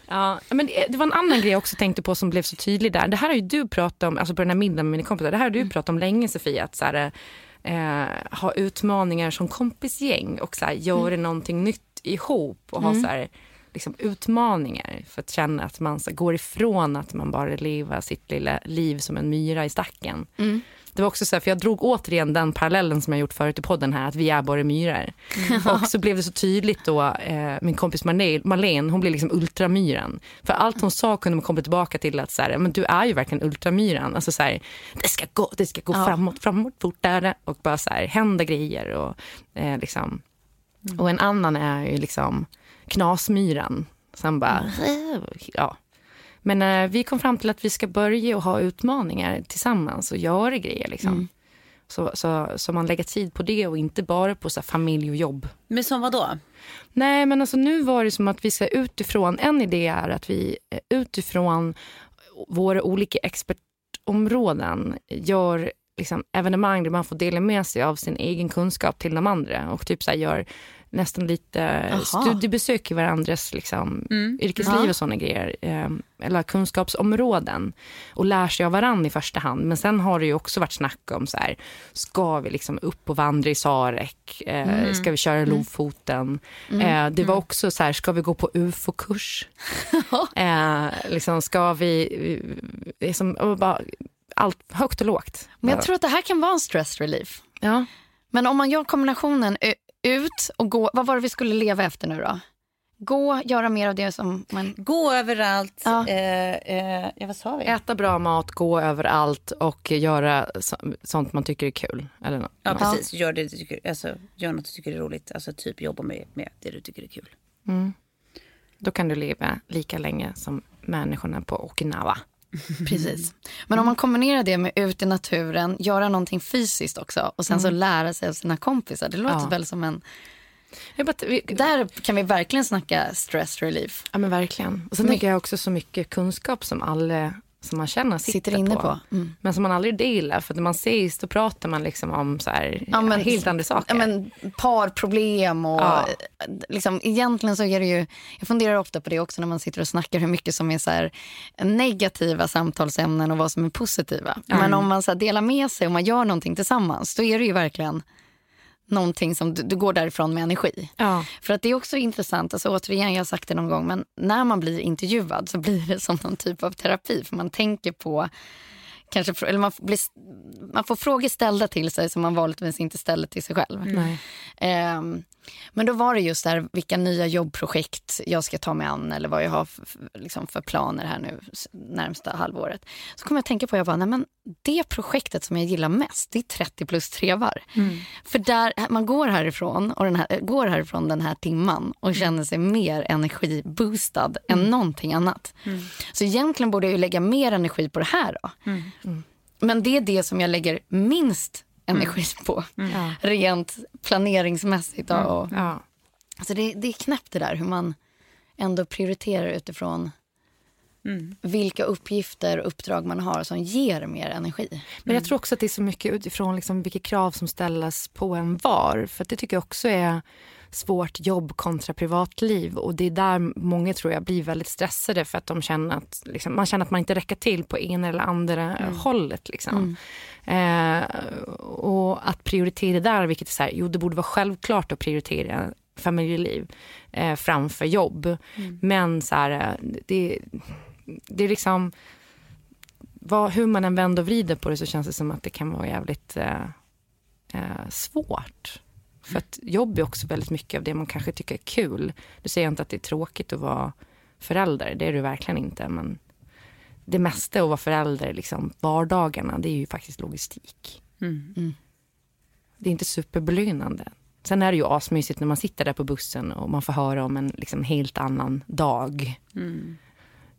Ja, men det, var en annan grej jag också tänkte på som blev så tydlig där. Det här har ju du pratat om, alltså på den här middagen med mina kompisar. Det här har du pratat om länge Sofia. Att så här, eh, ha utmaningar som kompisgäng och så här, göra någonting nytt ihop. Och ha så här, liksom, utmaningar för att känna att man så, går ifrån att man bara lever sitt lilla liv som en myra i stacken. Mm. Det var också så här, för jag drog återigen den parallellen som jag gjort förut i podden här, att vi är bara myror. Och så blev det så tydligt då, eh, min kompis Marlene, hon blev liksom ultramyran. För allt hon sa kunde man komma tillbaka till att så här, men du är ju verkligen ultramyran. Alltså så här, det ska gå, det ska gå Ja. framåt, framåt, fortare och bara så här, hända grejer och eh, liksom. Och en annan är ju liksom knasmyran. Som bara, ja. Men eh, vi kom fram till att vi ska börja och ha utmaningar tillsammans och göra grejer. Liksom. Så, så, så man lägger tid på det och inte bara på så här, familj och jobb. Men som vad då? Nej, men alltså nu var det som att vi ska utifrån, en idé är att vi eh, utifrån våra olika expertområden gör liksom evenemang där man får dela med sig av sin egen kunskap till de andra och typ så här gör nästan lite Aha. studiebesök i varandras liksom, yrkesliv Ja. och sådana grejer. Eh, eller kunskapsområden. Och lär sig av varandra i första hand. Men sen har det ju också varit snack om så här, ska vi liksom upp och vandra i Sarek? Eh, Ska vi köra Lofoten? Eh, det var också så här, ska vi gå på ufo-kurs? eh, liksom, ska vi... Liksom, och bara, allt högt och lågt. Men jag tror att det här kan vara en stress relief. Ja. Men om man gör kombinationen ut och gå, vad var det vi skulle leva efter nu då? Gå, göra mer av det som man... Gå överallt. Ja. Eh, eh, ja, vad sa vi? Äta bra mat, gå överallt och göra så, sånt man tycker är kul. Eller nå- Ja, något. precis. Gör, det du tycker, alltså, gör något du tycker är roligt. Alltså typ jobba med, med det du tycker är kul. Då kan du leva lika länge som människorna på Okinawa. Precis. Men om man kombinerar det med ut i naturen, göra någonting fysiskt också och sen så lära sig av sina kompisar. Det låter Ja. väl som en... Bara, vi, Där kan vi verkligen snacka stress relief. ja, men verkligen. Och sen Men- tänker jag också så mycket kunskap som alla som man känner sitter, Sitter inne på. Mm. Men som man aldrig delar. För när man ses då pratar man liksom om så här, Ja, men- helt andra saker. Ja, men parproblem och Ja. liksom, egentligen så är det ju, jag funderar ofta på det också när man sitter och snackar hur mycket som är så här, negativa samtalsämnen och vad som är positiva. Men om man så här, delar med sig och man gör någonting tillsammans då är det ju verkligen någonting som du, du går därifrån med energi. ja. För att det är också intressant, alltså återigen jag har sagt det någon gång, men när man blir intervjuad så blir det som någon typ av terapi. För man tänker på, kanske, eller man, får bli, man får frågor ställda till sig som man vanligtvis inte ställer till sig själv. Nej. Ehm, men då var det just där vilka nya jobbprojekt jag ska ta mig an eller vad jag har för, liksom för planer här nu närmsta halvåret. Så kom jag att tänka på, jag bara, nej men det projektet som jag gillar mest, det är 30 plus trevar. För där, man går härifrån, och den här, går härifrån den här timman och känner sig mer energiboostad än någonting annat. Så egentligen borde jag ju lägga mer energi på det här då. Men det är det som jag lägger minst energi på. Ja. Rent planeringsmässigt. då, Och, Ja. alltså det, det är knäppt det där hur man ändå prioriterar utifrån vilka uppgifter och uppdrag man har som ger mer energi. Men jag tror också att det är så mycket utifrån liksom vilka krav som ställs på en var. För att det tycker jag också är svårt jobb kontra privatliv. Och det är där många tror jag blir väldigt stressade för att de känner att, liksom, man känner att man inte räcker till på ena eller andra hållet. Liksom. Eh, och att prioritera där, vilket är så här, jo det borde vara självklart att prioritera familjeliv eh, framför jobb. Men så här, eh, det, det är liksom vad, hur man än vänder och vrider på det så känns det som att det kan vara jävligt eh, eh, svårt. För att jobb är också väldigt mycket av det man kanske tycker är kul. Du säger inte att det är tråkigt att vara förälder, det är du verkligen inte. Men det mesta att vara förälder, liksom, vardagarna, det är ju faktiskt logistik. Det är inte superbelönande. Sen är det ju asmysigt när man sitter där på bussen och man får höra om en liksom, helt annan dag.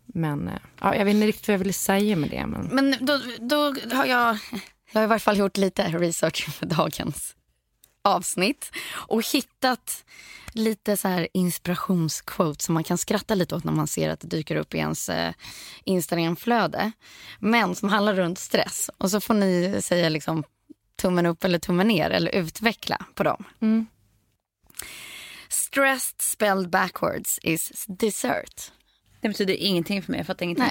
Men eh, ja, jag vet inte riktigt vad jag ville säga med det. Men... Men då, då har jag, jag har i varje fall gjort lite research för dagens avsnitt och hittat lite så här inspirationsquotes som man kan skratta lite åt när man ser att det dyker upp i ens eh, Instagramflöde. Men som handlar runt stress. Och så får ni säga liksom tummen upp eller tummen ner eller utveckla på dem. Mm. Stressed spelled backwards is dessert. Det betyder ingenting för mig. Jag fattar ingenting.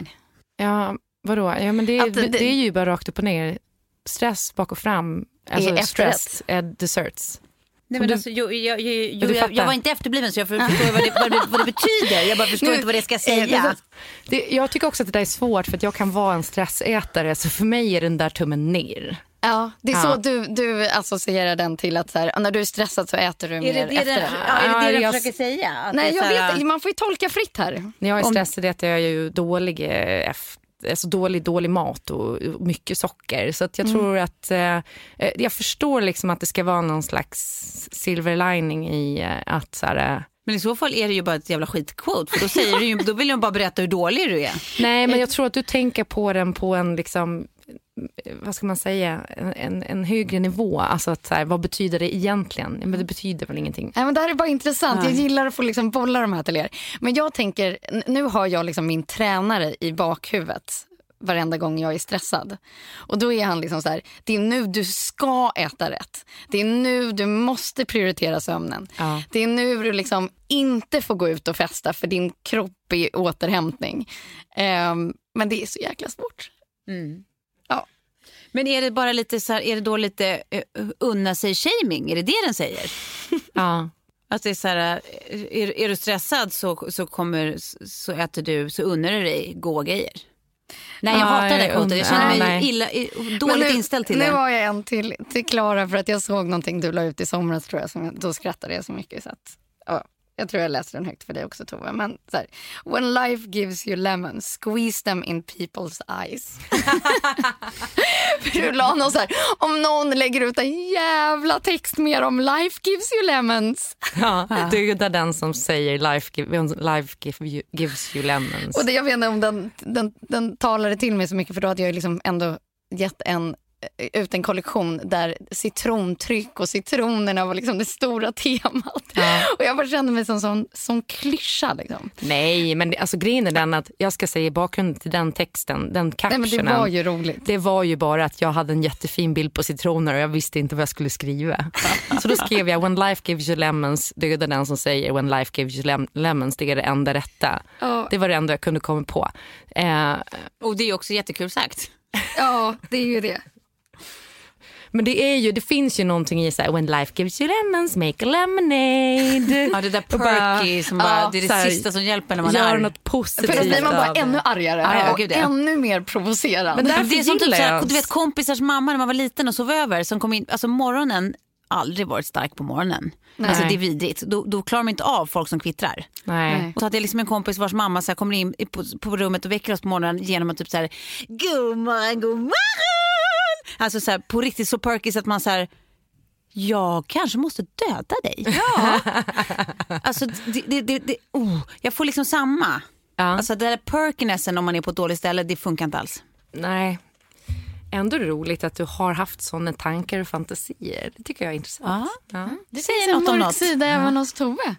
Nej. Ja, vadå? Ja, men det, det- det, det är ju bara rakt upp och ner. Stress bak och fram. Alltså stress är desserts. Nej, men du- alltså, jo, jag, du jo, jag, jag var inte efterbliven så jag för- förstår vad det, vad, det, vad det betyder. Jag bara förstår Nu- inte vad det ska Eh, säga. Det, jag tycker också att det där är svårt för att jag kan vara en stressätare så för mig är den där tummen ner. Ja, det är Ja. så du, du associerar den till att så här, när du är stressad så äter du mer Är det det, efter den, ja, är det, det Ja, den jag- försöker säga? Att Nej, jag vet. Man får ju tolka fritt här. När jag är Om- stressad äter jag ju dålig, eh, alltså dålig, dålig mat och och mycket socker. Så jag tror att, eh, eh, jag förstår liksom att det ska vara någon slags silver lining i eh, att så här, eh, Men i så fall är det ju bara ett jävla skitquote för då, säger du ju, då vill jag bara berätta hur dålig du är. Nej, men jag tror att du tänker på den på en, liksom, vad ska man säga, en, en, högre nivå. Alltså att så här, vad betyder det egentligen? Men det betyder väl ingenting. Nej, men det här är bara intressant. Jag gillar att få liksom bolla de här till er. Men jag tänker, nu har jag liksom min tränare i bakhuvudet varenda gång jag är stressad. Och då är han liksom så här, det är nu du ska äta rätt. Det är nu du måste prioritera sömnen. Ja. Det är nu du liksom inte får gå ut och festa för din kropp är i återhämtning. Ehm, men det är så jäkla svårt. Ja. Men är det bara lite så här, är det då lite uh, unna sig shaming? Är det det den säger? Ja. Att det är så här, eh, är, är du stressad så, så, kommer, så äter du, så unnar du dig goda grejer. Nej jag Ja, hatar det quotet. Jag känner mig nej. illa, dåligt nu, inställd till nu det. har jag en till, till Klara för att jag såg någonting du la ut i somras tror jag. Som jag då skrattade jag så mycket så att, ja, jag tror jag läste den högt för dig också Tove. Men så här, when life gives you lemons, squeeze them in people's eyes. för du la någon så här, om någon lägger ut en jävla text mer om life gives you lemons. Ja, döda den som säger life, give, life give you, gives you lemons. Och det, jag vet inte om den, den, den talade till mig så mycket för då hade jag liksom ändå gett en ut en kollektion där citrontryck och citronerna var liksom det stora temat. Och jag bara kände mig som sån, som klyscha. Liksom. Nej, men det, alltså, grejen är den att jag ska säga bakgrunden till den texten, den Nej, captionen. men det var ju roligt. Det var ju bara att jag hade en jättefin bild på citroner och jag visste inte vad jag skulle skriva. Så då skrev jag when life gives you lemons, döda den som säger when life gives you lem- lemons, det är det enda rätta. Ja. Det var det enda jag kunde komma på. Eh, Och det är också jättekul sagt. Ja, det är ju det. Men det är ju, det finns ju någonting i så här, when life gives you lemons, make a lemonade. Ja, det där Och perky som bara, ja, det är det här, sista som hjälper när man Gör är något positivt. För då blir man bara ännu argare Ja, och ja. ännu mer provocerad. Men därför det är som typ såhär, du vet kompisars mamma när man var liten och sov över som kom in, alltså morgonen aldrig varit stark på morgonen. Alltså det är vidrigt. Då, då klarar man inte av folk som kvittrar. Nej. Nej. Och så hade jag liksom en kompis vars mamma så här kommer in på, på rummet och väcker oss på morgonen genom att typ så här, god morgon, god morgon. Alltså så här, på riktigt så perky så att man så här, jag kanske måste döda dig. Ja. alltså det, det, det, det, oh, jag får liksom samma. Ja. Alltså det där perkinessen om man är på ett dåligt ställe, det funkar inte alls. Nej. Ändå roligt att du har haft sådana tankar och fantasier. Det tycker jag är intressant. Ja. Det finns säger en något om mörk något. sida även hos Tove.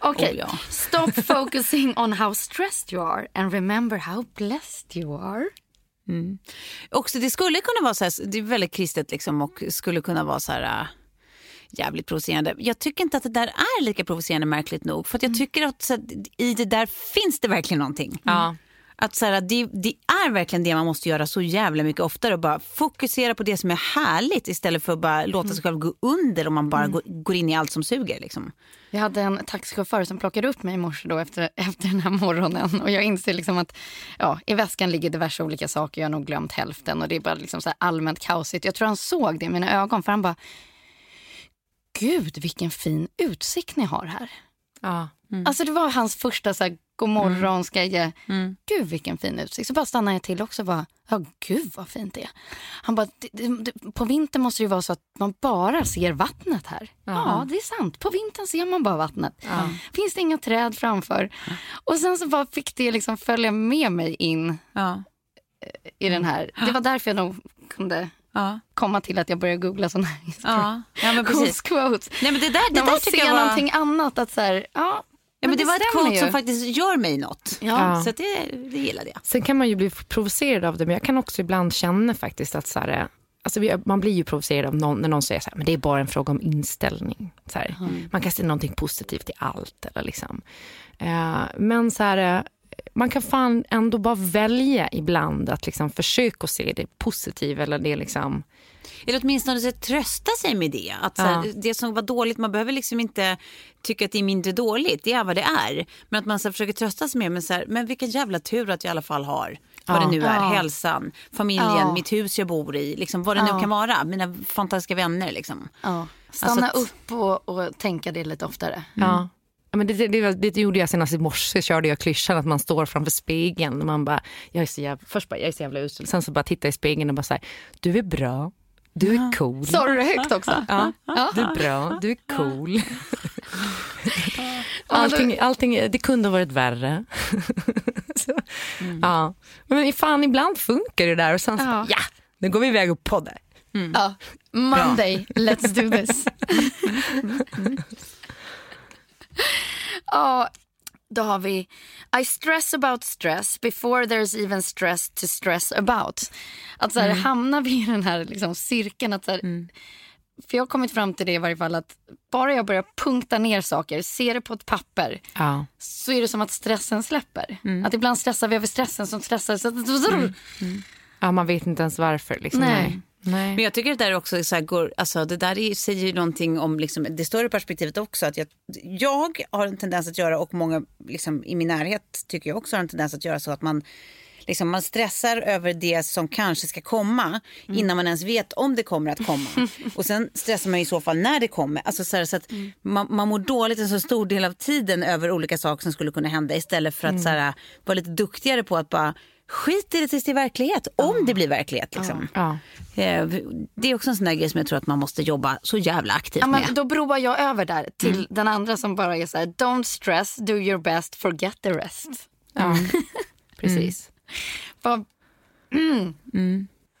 Okej, Oh, ja. stop focusing on how stressed you are and remember how blessed you are. Också, det skulle kunna vara så här, det är väldigt kristet liksom och skulle kunna vara så här äh, jävligt provocerande. Jag tycker inte att det där är lika provocerande märkligt nog. För att jag tycker att här, i det där finns det verkligen någonting. Ja. Att så här, det, det är verkligen det man måste göra så jävla mycket oftare och bara fokusera på det som är härligt istället för att bara låta sig själv gå under om man bara går, går in i allt som suger. Liksom. Jag hade en taxichaufför som plockade upp mig i morse då efter, efter den här morgonen. Och jag inser liksom att ja, i väskan ligger diverse olika saker. Jag har nog glömt hälften och det är bara liksom så här allmänt kaosigt. Jag tror han såg det i mina ögon för han bara Gud vilken fin utsikt ni har här. Ja. Alltså det var hans första så här, god morgon ska jag ge. Mm. Gud vilken fin utsikt. Så bara stannade jag till också och bara, ja gud vad fint det är. Han bara, på vintern måste det ju vara så att man bara ser vattnet här. Ja, det är sant. På vintern ser man bara vattnet. Finns det inga träd framför. Och sen så bara fick det liksom följa med mig in Ja. i den här. Det var därför jag nog kunde Ja. komma till att jag började googla sådana här Ja. ja, men precis. quotes. Nej, men det där, det När man där ser jag var... någonting annat att så här, ja, Ja, men det var ett quote ju. som faktiskt gör mig något. Ja. Så att det, det gillade jag. Sen kan man ju bli provocerad av det, men jag kan också ibland känna faktiskt att så här, alltså man blir ju provocerad av någon, när någon säger så här, men det är bara en fråga om inställning. Så här, Man kan se någonting positivt i allt. Eller liksom. eh, men så här, man kan fan ändå bara välja ibland att liksom försöka se det positiva eller det liksom eller åtminstone så trösta sig med det. Att så här, Ja. Det som var dåligt, man behöver liksom inte tycka att det är mindre dåligt. Det är vad det är. Men att man så här, försöker trösta sig med men, så här, men vilken jävla tur att jag i alla fall har vad Ja. det nu är. Ja. Hälsan, familjen, Ja. mitt hus jag bor i. Liksom, vad det Ja. nu kan vara. Mina fantastiska vänner. Liksom. Ja. Stanna Alltså att- upp och, och tänka det lite oftare. Ja. Men det, det, det, det gjorde jag senast i morse, körde jag klyschan att man står framför spegeln och man bara, jag är så jävla, först bara, jag är så jävla usel, sen så bara tittar jag i spegeln och bara så här, du är bra, du är cool. Sa du det högt också? Ja, du är bra, du är cool. Allting, allting, det kunde ha varit värre. så, ja. Men fan, ibland funkar det där och sen så, Ja. ja, nu går vi iväg och poddar. Ja. Monday, let's do this. Ja, då har vi I stress about stress before there's even stress to stress about. Att så här, hamnar vi i den här liksom, cirkeln att så här, för jag har kommit fram till det i varje fall att bara jag börjar punkta ner saker, se det på ett papper Ja. så är det som att stressen släpper. Att ibland stressar vi över stressen som stressar. Så att, ja, man vet inte ens varför. Liksom. Nej. Nej. Men jag tycker att det där också så går, alltså det där är, säger ju någonting om liksom, det större perspektivet också. Att jag, jag har en tendens att göra och många liksom, i min närhet tycker jag också har en tendens att göra så att man Liksom man stressar över det som kanske ska komma innan man ens vet om det kommer att komma. Och sen stressar man i så fall när det kommer. Alltså så, här, så att man, man mår dåligt en så stor del av tiden över olika saker som skulle kunna hända istället för att så här, vara lite duktigare på att bara skit i det tills det är verklighet. Om det blir verklighet. Liksom. Ja. Eh, Det är också en sån där grej som jag tror att man måste jobba så jävla aktivt Ja, med. då broar jag över där till den andra som bara är så här, don't stress, do your best, forget the rest. Ja. Precis. Bara,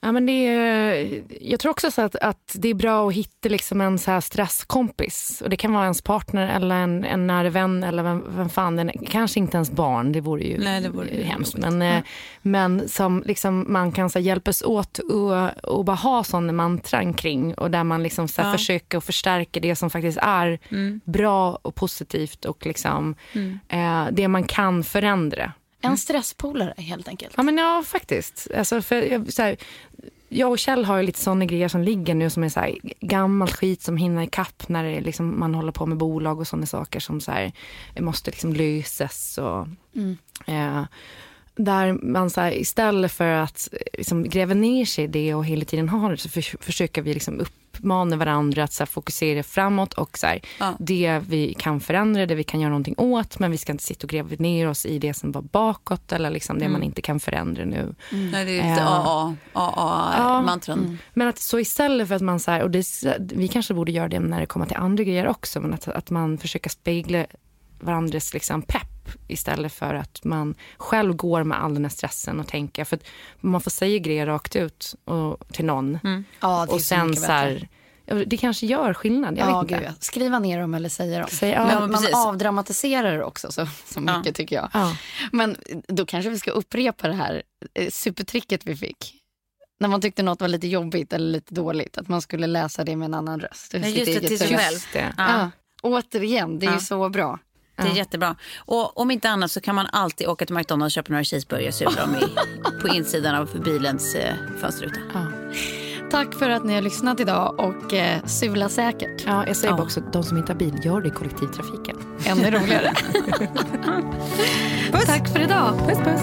Ja, men det är, jag tror också så att, att det är bra att hitta liksom en så här stresskompis. Och det kan vara ens partner eller en, en nära vän eller vem, vem fan den. Kanske inte ens barn, det vore ju Nej, det vore ju hemskt. Men, eh, men som liksom man kan så här, hjälpas åt och, och bara ha sån mantran kring. Och där man liksom så här, Ja. försöker att förstärka det som faktiskt är bra och positivt och liksom, eh, det man kan förändra. En stresspolare helt enkelt. Ja, men ja faktiskt. Alltså, för, jag, så här, jag och Kjell har ju lite såna grejer som ligger nu som är så här, gammal skit som hinner ikapp när det liksom, man håller på med bolag och sådana saker som så här, måste liksom lösas. Och, eh, där man så här, istället för att eh, liksom, gräva ner sig i det och hela tiden ha det så för, försöker vi liksom uppmana varandra att så här, fokusera framåt och så här, Ja. det vi kan förändra, det vi kan göra någonting åt men vi ska inte sitta och gräva ner oss i det som var bakåt eller liksom det man inte kan förändra nu. Nej, det är lite AA, Ja. AA-mantran. Men att så istället för att man så här, och det, vi kanske borde göra det när det kommer till andra grejer också, men att, att man försöker spegla varandras liksom pepp istället för att man själv går med all den här stressen och tänker, för att man får säga grejer rakt ut och, till någon Ja, det är och så sen så här, ja, det kanske gör skillnad, jag Ja, vet gud, inte. ja. Skriva ner dem eller säga dem. Säg, ja, man precis. avdramatiserar det också så, så mycket Ja. tycker jag. Ja. Men då kanske vi ska upprepa det här eh, supertricket vi fick. När man tyckte något var lite jobbigt eller lite dåligt. Att man skulle läsa det med en annan röst. Nej, just det, till sig själv. Det. Ja. Återigen, det är Ja. ju så bra. Det är jättebra. Och om inte annat så kan man alltid åka till McDonalds och köpa några cheeseburgare och sula dem på insidan av bilens eh, fönsterruta. Tack för att ni har lyssnat idag och eh, sula säkert. Ja, jag säger Ja. bara också, de som inte har bil, gör det i kollektivtrafiken. Ännu roligare. Tack för idag. Puss puss!